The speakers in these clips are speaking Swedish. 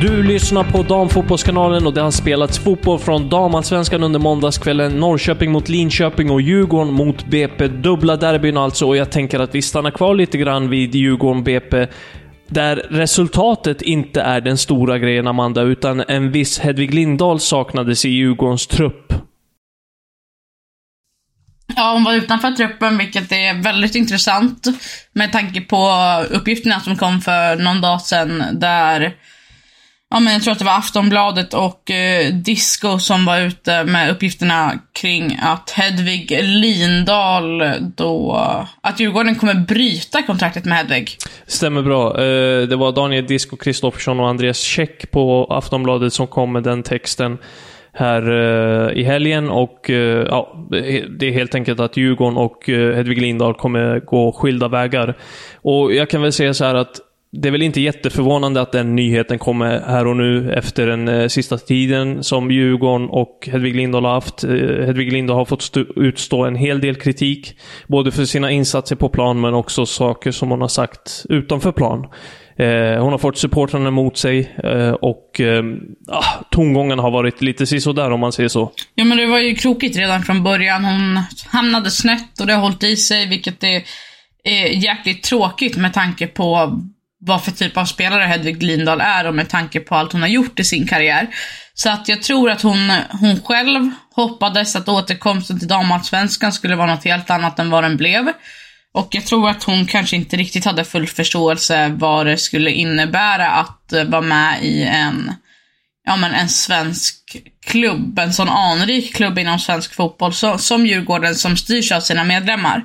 Du lyssnar på Damfotbollskanalen och det har spelats fotboll från damallsvenskan under måndagskvällen. Norrköping mot Linköping och Djurgården mot BP. Dubbla derbyn alltså och jag tänker att vi stannar kvar lite grann vid Djurgården-BP. Där resultatet inte är den stora grejen, Amanda, utan en viss Hedvig Lindahl saknades i Djurgårdens trupp. Ja, hon var utanför truppen, vilket är väldigt intressant med tanke på uppgifterna som kom för någon dag sedan där Ja, men jag tror att det var Aftonbladet och eh, Disco som var ute med uppgifterna kring att Hedvig Lindahl då... Att Djurgården kommer bryta kontraktet med Hedvig. Stämmer bra. Eh, Det var Daniel Disco Kristoffersson och Andreas Käck på Aftonbladet som kom med den texten här eh, i helgen och eh, ja, det är helt enkelt att Djurgården och eh, Hedvig Lindahl kommer gå skilda vägar. Och jag kan väl säga så här att det är väl inte jätteförvånande att den nyheten kommer här och nu efter den eh, sista tiden som Djurgården och Hedvig Lindahl har haft. Eh, Hedvig Lindahl har fått utstå en hel del kritik. Både för sina insatser på plan men också saker som hon har sagt utanför plan. Eh, hon har fått supportrarna emot sig eh, och eh, ah, tongångarna har varit lite sisådär om man säger så. Ja, men det var ju krokigt redan från början. Hon hamnade snett och det har hållit i sig, vilket är, är jäkligt tråkigt med tanke på vad för typ av spelare Hedvig Lindahl är och med tanke på allt hon har gjort i sin karriär. Så att jag tror att hon, hon själv hoppades att återkomsten till damallsvenskan skulle vara något helt annat än vad den blev. Och jag tror att hon kanske inte riktigt hade full förståelse vad det skulle innebära att eh, vara med i en, ja men en svensk klubb, en sån anrik klubb inom svensk fotboll så, som Djurgården som styrs av sina medlemmar.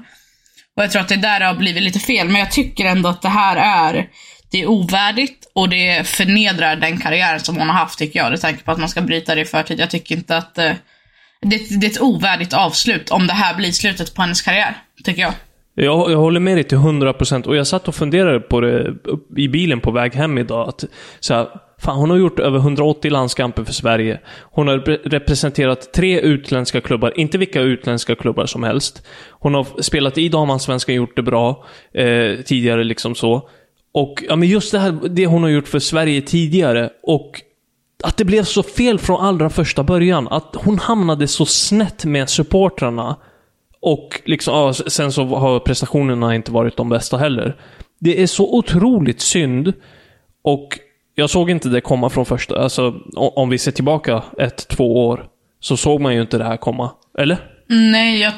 Och jag tror att det där har blivit lite fel, men jag tycker ändå att det här är, det är ovärdigt och det förnedrar den karriär som hon har haft tycker jag. Det tanke på att man ska bryta det i förtid. Jag tycker inte att eh, det, det är ett ovärdigt avslut om det här blir slutet på hennes karriär, tycker jag. Jag, jag håller med dig till 100% och jag satt och funderade på det i bilen på väg hem idag. Att, så här, fan, hon har gjort över 180 landskamper för Sverige. Hon har representerat tre utländska klubbar, inte vilka utländska klubbar som helst. Hon har spelat i damallsvenskan, gjort det bra eh, tidigare liksom så. Och ja, men just det här, det hon har gjort för Sverige tidigare och att det blev så fel från allra första början. Att hon hamnade så snett med supportrarna. Och liksom, ja, sen så har prestationerna inte varit de bästa heller. Det är så otroligt synd. Och jag såg inte det komma från första... Alltså, om vi ser tillbaka ett, två år. Så såg man ju inte det här komma. Eller? Mm, nej, jag,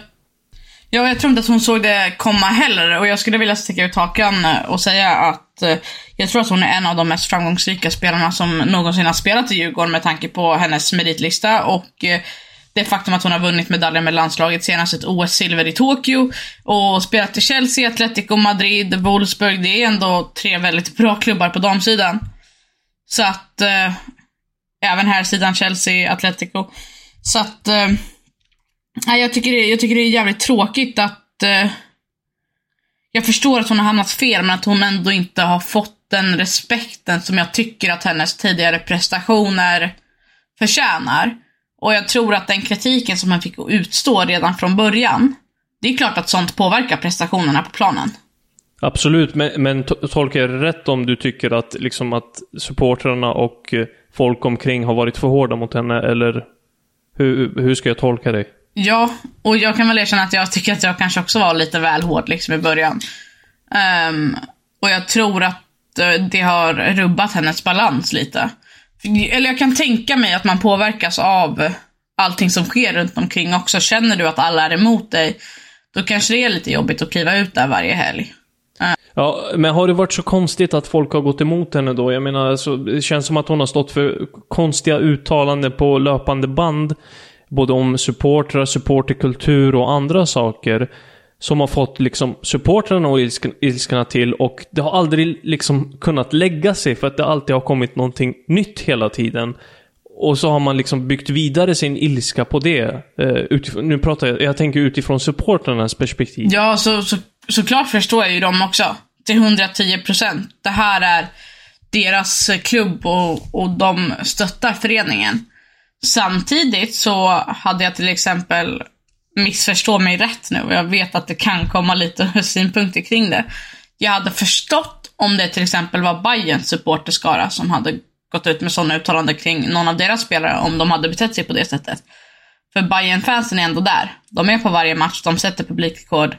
ja, jag tror inte att hon såg det komma heller. Och jag skulle vilja sticka ut hakan och säga att eh, jag tror att hon är en av de mest framgångsrika spelarna som någonsin har spelat i Djurgården med tanke på hennes meritlista och eh, det faktum att hon har vunnit medaljer med landslaget, senast ett OS-silver i Tokyo och spelat i Chelsea, Atletico Madrid, Wolfsburg. Det är ändå tre väldigt bra klubbar på damsidan. Så att, eh, även här sidan Chelsea, Atletico. Så att, eh, nej, jag, tycker det, jag tycker det är jävligt tråkigt att eh, jag förstår att hon har hamnat fel, men att hon ändå inte har fått den respekten som jag tycker att hennes tidigare prestationer förtjänar. Och jag tror att den kritiken som han fick utstå redan från början, det är klart att sånt påverkar prestationerna på planen. Absolut, men, men tolkar jag det rätt om du tycker att, liksom att supportrarna och eh, folk omkring har varit för hårda mot henne, eller hur, hur ska jag tolka dig? Ja, och jag kan väl erkänna att jag tycker att jag kanske också var lite väl hård liksom i början. Um, och jag tror att eh, det har rubbat hennes balans lite. Eller jag kan tänka mig att man påverkas av allting som sker runt omkring också. Känner du att alla är emot dig, då kanske det är lite jobbigt att kliva ut där varje helg. Ja, men har det varit så konstigt att folk har gått emot henne då? Jag menar, alltså, det känns som att hon har stått för konstiga uttalanden på löpande band. Både om supportrar, supporterkultur och andra saker. Som har fått liksom supportrarna och ilsken, ilskorna till och det har aldrig liksom kunnat lägga sig för att det alltid har kommit någonting nytt hela tiden. Och så har man liksom byggt vidare sin ilska på det. Uh, nu pratar jag, jag tänker utifrån supportrarnas perspektiv. Ja, så, så, såklart förstår jag ju dem också. Till 110 procent. Det här är deras klubb och, och de stöttar föreningen. Samtidigt så hade jag till exempel, missförstå mig rätt nu, och jag vet att det kan komma lite synpunkter kring det. Jag hade förstått om det till exempel var Bayerns supporterskara som hade gått ut med sådana uttalanden kring någon av deras spelare om de hade betett sig på det sättet. För bayern fansen är ändå där. De är på varje match, de sätter publikrekord.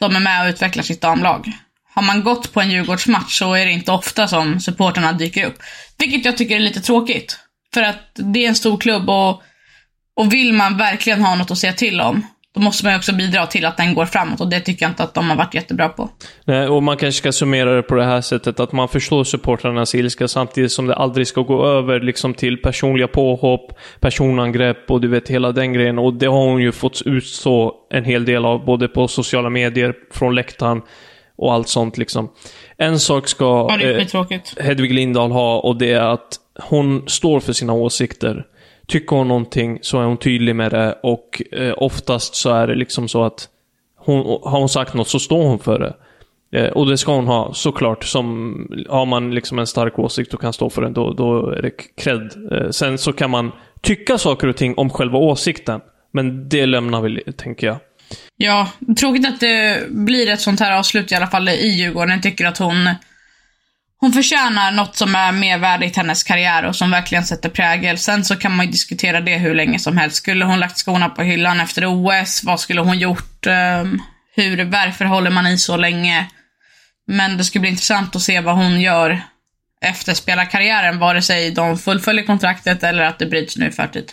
De är med och utvecklar sitt damlag. Har man gått på en Djurgårdsmatch så är det inte ofta som supporterna dyker upp. Vilket jag tycker är lite tråkigt. För att det är en stor klubb och, och vill man verkligen ha något att säga till om, då måste man ju också bidra till att den går framåt och det tycker jag inte att de har varit jättebra på. Nej, och man kanske ska summera det på det här sättet att man förstår supportrarnas ilska samtidigt som det aldrig ska gå över liksom till personliga påhopp, personangrepp och du vet hela den grejen. Och det har hon ju fått utstå en hel del av både på sociala medier, från läktaren och allt sånt liksom. En sak ska ja, eh, Hedvig Lindahl ha och det är att hon står för sina åsikter. Tycker hon någonting så är hon tydlig med det och eh, oftast så är det liksom så att hon, har hon sagt något så står hon för det. Eh, och det ska hon ha, såklart. Som, har man liksom en stark åsikt och kan stå för den, då, då är det cred. Eh, sen så kan man tycka saker och ting om själva åsikten. Men det lämnar vi, tänker jag. Ja, tråkigt att det blir ett sånt här avslut i alla fall i Djurgården. Jag tycker att hon hon förtjänar något som är mer värdigt hennes karriär och som verkligen sätter prägel. Sen så kan man ju diskutera det hur länge som helst. Skulle hon lagt skorna på hyllan efter OS? Vad skulle hon gjort? Ehm, hur, varför håller man i så länge? Men det skulle bli intressant att se vad hon gör efter spelarkarriären, vare sig de fullföljer kontraktet eller att det bryts nu i förtid.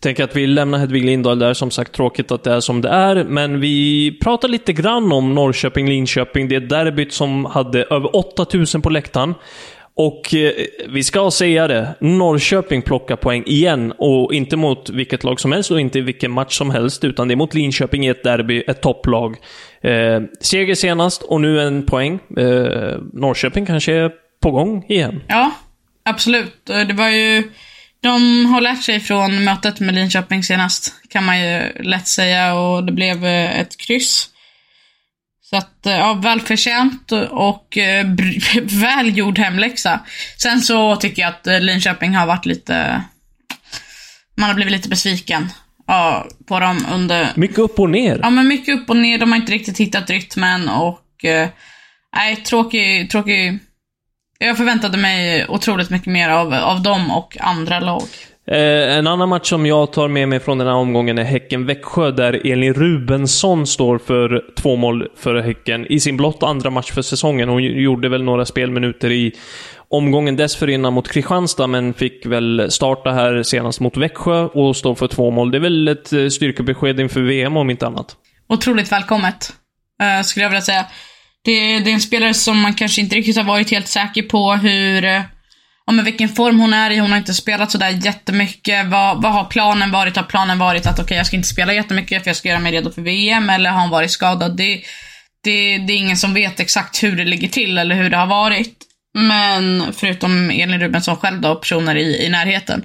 Tänker att vi lämnar Hedvig Lindahl där, som sagt tråkigt att det är som det är, men vi pratar lite grann om Norrköping-Linköping, det derbyt som hade över 8000 på läktaren. Och eh, vi ska säga det, Norrköping plockar poäng igen. Och inte mot vilket lag som helst och inte vilken match som helst, utan det är mot Linköping i ett derby, ett topplag. Eh, seger senast och nu en poäng. Eh, Norrköping kanske är på gång igen. Ja, absolut. Eh, det var ju de har lärt sig från mötet med Linköping senast, kan man ju lätt säga, och det blev eh, ett kryss. Så att, eh, ja, välförtjänt och eh, väl gjord hemläxa. Sen så tycker jag att Linköping har varit lite... Man har blivit lite besviken ja, på dem under... Mycket upp och ner. Ja, men mycket upp och ner. De har inte riktigt hittat rytmen och... Nej, tråkig, tråkig jag förväntade mig otroligt mycket mer av, av dem och andra lag. Eh, en annan match som jag tar med mig från den här omgången är Häcken-Växjö, där Elin Rubensson står för två mål för Häcken i sin blott andra match för säsongen. Hon gjorde väl några spelminuter i omgången dessförinnan mot Kristianstad, men fick väl starta här senast mot Växjö och står för två mål. Det är väl ett eh, styrkebesked inför VM om inte annat. Otroligt välkommet, uh, skulle jag vilja säga. Det, det, är en spelare som man kanske inte riktigt har varit helt säker på hur, eh, Ja men vilken form hon är i. Hon har inte spelat sådär jättemycket. Vad, vad har planen varit? Har planen varit att okej, okay, jag ska inte spela jättemycket för jag ska göra mig redo för VM? Eller har hon varit skadad? Det, det, det är ingen som vet exakt hur det ligger till eller hur det har varit. Men förutom Elin Rubensson själv då, personer i, i närheten.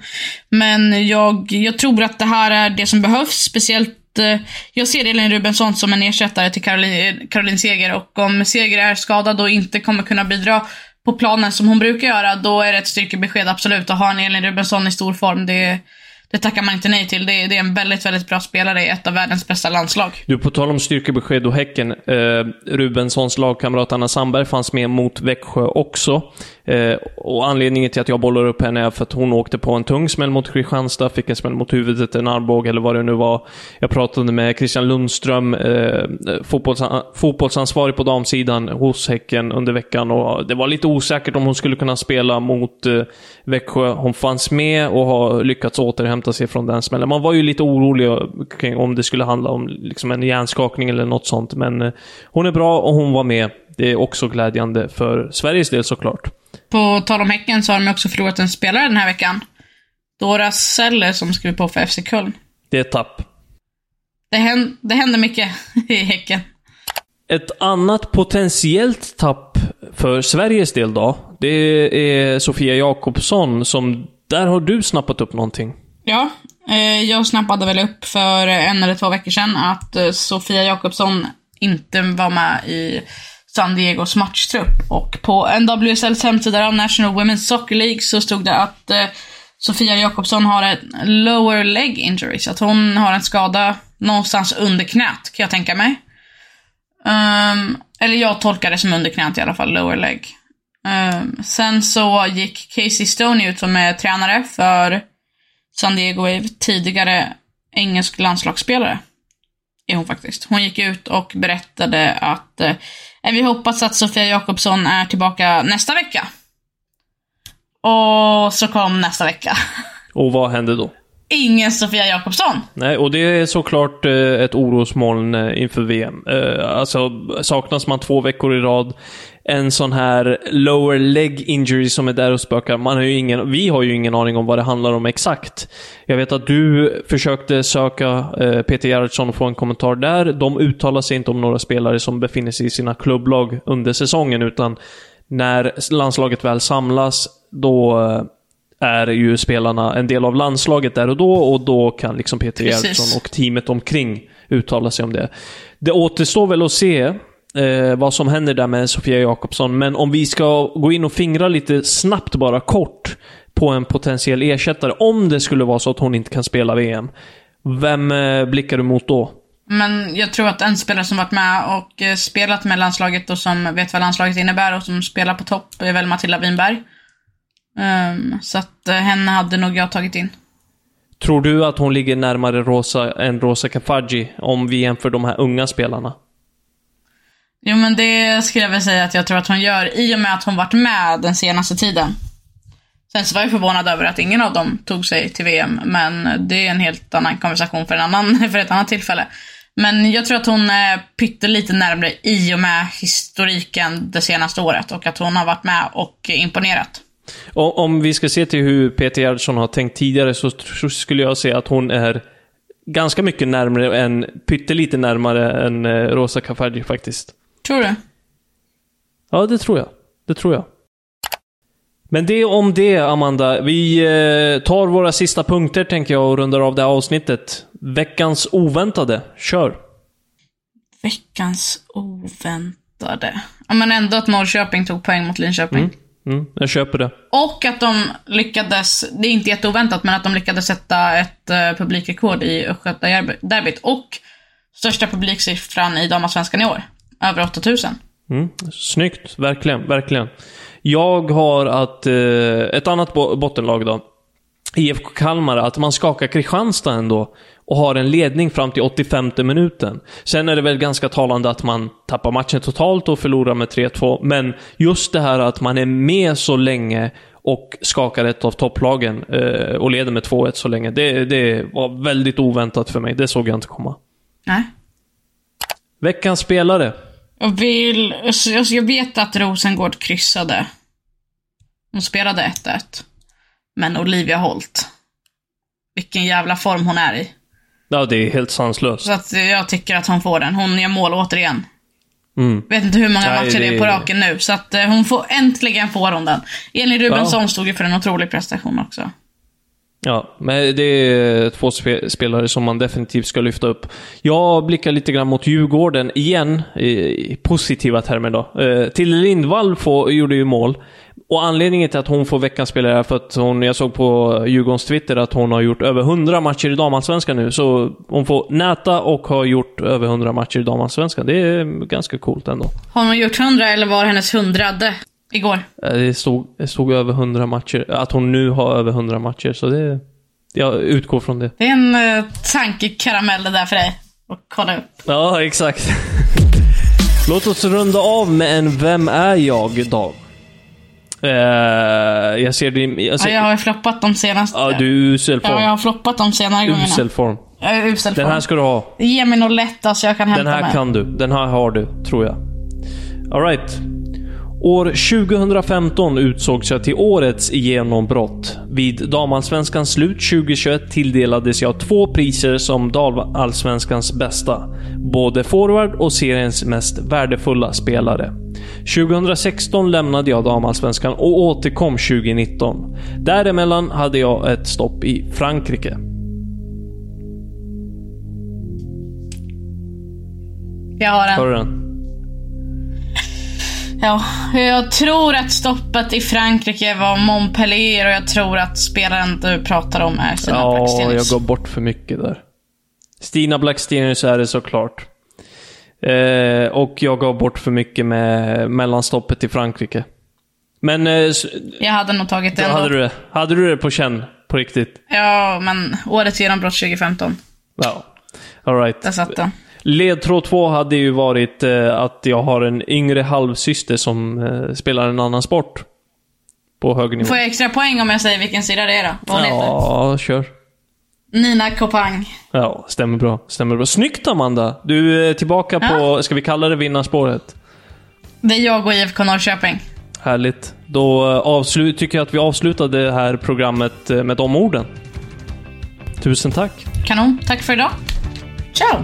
Men jag, jag tror att det här är det som behövs, speciellt Eh, jag ser Elin Rubensson som en ersättare till Caroline, Caroline Seger och om Seger är skadad och inte kommer kunna bidra på planen som hon brukar göra, då är det ett styrkebesked absolut. Att ha en Elin Rubensson i stor form, det, det tackar man inte nej till. Det är, det är en väldigt, väldigt bra spelare i ett av världens bästa landslag. Du, på tal om styrkebesked och Häcken. Eh, Rubenssons lagkamrat Anna Sandberg fanns med mot Växjö också. Eh, och anledningen till att jag bollar upp henne är för att hon åkte på en tung smäll mot Kristianstad, fick en smäll mot huvudet, en armbåge eller vad det nu var. Jag pratade med Christian Lundström, eh, fotbollsan fotbollsansvarig på damsidan hos Häcken under veckan och det var lite osäkert om hon skulle kunna spela mot eh, Växjö. Hon fanns med och har lyckats återhämta sig från den smällen. Man var ju lite orolig om det skulle handla om liksom en hjärnskakning eller något sånt, men eh, hon är bra och hon var med. Det är också glädjande för Sveriges del såklart. På tal om Häcken så har de också förlorat en spelare den här veckan. Dora Seller som skriver på för FC Köln. Det är ett tapp. Det, händer, det händer mycket i Häcken. Ett annat potentiellt tapp för Sveriges del då, det är Sofia Jakobsson som... Där har du snappat upp någonting. Ja, eh, jag snappade väl upp för en eller två veckor sedan att eh, Sofia Jakobsson inte var med i San Diegos matchtrupp. Och på NWSLs hemsida, National Women's Soccer League, så stod det att eh, Sofia Jakobsson har en lower leg injury. Så att hon har en skada någonstans under knät, kan jag tänka mig. Um, eller jag tolkar det som under knät i alla fall, lower leg. Um, sen så gick Casey Stoney ut som är tränare för San Diego Wave, tidigare engelsk landslagsspelare. Är hon faktiskt. Hon gick ut och berättade att eh, vi hoppas att Sofia Jakobsson är tillbaka nästa vecka. Och så kom nästa vecka. Och vad hände då? Ingen Sofia Jakobsson. Nej, och det är såklart eh, ett orosmoln eh, inför VM. Eh, alltså, saknas man två veckor i rad, en sån här lower leg injury som är där och spökar. Man har ju ingen, vi har ju ingen aning om vad det handlar om exakt. Jag vet att du försökte söka Peter Gerhardsson och få en kommentar där. De uttalar sig inte om några spelare som befinner sig i sina klubblag under säsongen, utan när landslaget väl samlas, då är ju spelarna en del av landslaget där och då och då kan liksom Peter Gerhardsson och teamet omkring uttala sig om det. Det återstår väl att se eh, vad som händer där med Sofia Jakobsson, men om vi ska gå in och fingra lite snabbt bara kort på en potentiell ersättare, om det skulle vara så att hon inte kan spela VM. Vem eh, blickar du mot då? Men jag tror att en spelare som varit med och eh, spelat med landslaget och som vet vad landslaget innebär och som spelar på topp är väl Matilda Winberg. Um, så att uh, henne hade nog jag tagit in. Tror du att hon ligger närmare Rosa än Rosa Kafaji om vi jämför de här unga spelarna? Jo men det skulle jag väl säga att jag tror att hon gör i och med att hon varit med den senaste tiden. Sen så var jag förvånad över att ingen av dem tog sig till VM, men det är en helt annan konversation för, en annan, för ett annat tillfälle. Men jag tror att hon är pyttelite närmare i och med historiken det senaste året och att hon har varit med och imponerat. Och om vi ska se till hur Peter Gerhardsson har tänkt tidigare så skulle jag säga att hon är ganska mycket närmare än, pyttelite närmare än eh, Rosa Kafaji faktiskt. Tror du? Ja, det tror jag. Det tror jag. Men det om det, Amanda. Vi eh, tar våra sista punkter, tänker jag, och rundar av det här avsnittet. Veckans oväntade. Kör! Veckans oväntade. Ja, men ändå att Norrköping tog poäng mot Linköping. Mm. Mm, jag köper det. Och att de lyckades, det är inte jätteoväntat, men att de lyckades sätta ett uh, publikrekord i Östgötaderbyt. Och största publiksiffran i damallsvenskan i år. Över 8000. Mm, snyggt, verkligen, verkligen. Jag har att, uh, ett annat bo bottenlag då. IFK Kalmar att man skakar Kristianstad ändå och har en ledning fram till 85 minuten. Sen är det väl ganska talande att man tappar matchen totalt och förlorar med 3-2, men just det här att man är med så länge och skakar ett av topplagen eh, och leder med 2-1 så länge, det, det var väldigt oväntat för mig. Det såg jag inte komma. Nej. Veckans spelare. Jag vill... alltså, Jag jag vet att Rosengård kryssade. Hon spelade 1-1. Men Olivia Holt. Vilken jävla form hon är i. Ja, det är helt sanslöst. Så att jag tycker att hon får den. Hon gör mål återigen. Mm. Vet inte hur många Nej, matcher det är på raken nu. Så att eh, hon får, äntligen får hon den. Elin Rubensson Ja. stod ju för en otrolig prestation också. Ja, men det är två spelare som man definitivt ska lyfta upp. Jag blickar lite grann mot Djurgården igen, i, i positiva termer då. Eh, till Lindvall får, gjorde ju mål. Och anledningen till att hon får veckans spelare är för att hon, jag såg på Djurgårdens Twitter att hon har gjort över 100 matcher i damallsvenskan nu. Så hon får näta och har gjort över 100 matcher i damallsvenskan. Det är ganska coolt ändå. Har hon gjort 100 eller var hennes hundrade igår? Eh, Det stod, det stod över 100 matcher. Att hon nu har över 100 matcher, så det... Jag utgår från det. Det är en uh, tankekaramell det där för dig. Och kolla upp. Ja, exakt. Låt oss runda av med en Vem är jag-dag. Eh, jag ser din... Jag ser, Ja, jag har ju floppat de senaste. ja, du är usel Ja, jag form. har floppat de senare gångerna. Usel form. Jag är usel Den här form. ska du ha. Ge mig något lätt alltså jag kan hämta Den här mig. kan du. Den här har du, tror jag. Alright. År 2015 utsågs jag till årets genombrott. Vid damallsvenskans slut 2021 tilldelades jag två priser som damallsvenskans bästa. Både forward och seriens mest värdefulla spelare. 2016 lämnade jag damallsvenskan och återkom 2019. Däremellan hade jag ett stopp i Frankrike. Jag har Hör en. du den? Ja, jag tror att stoppet i Frankrike var Montpellier och jag tror att spelaren du pratar om är Stina Ja, Blackstenius. jag går bort för mycket där. Stina Blackstenius är det såklart. Eh, och jag gav bort för mycket med mellanstoppet i Frankrike. Men, eh, Jag hade nog tagit den. hade då. du det? Hade du det på känn? På riktigt? Ja, men årets genombrott 2015. Ja. Alright. Där satt den. Ledtråd två hade ju varit eh, att jag har en yngre halvsyster som eh, spelar en annan sport. På hög nivå. Får jag extra poäng om jag säger vilken sida det är då? Vad hon heter? Ja, kör. Nina Kopang. Ja, stämmer bra. Stämmer bra. Snyggt Amanda! Du är tillbaka på, ska vi kalla det vinnarspåret? Det är jag och IFK Norrköping. Härligt. Då eh, avslut, tycker jag att vi avslutar det här programmet eh, med de orden. Tusen tack. Kanon. Tack för idag. Ciao!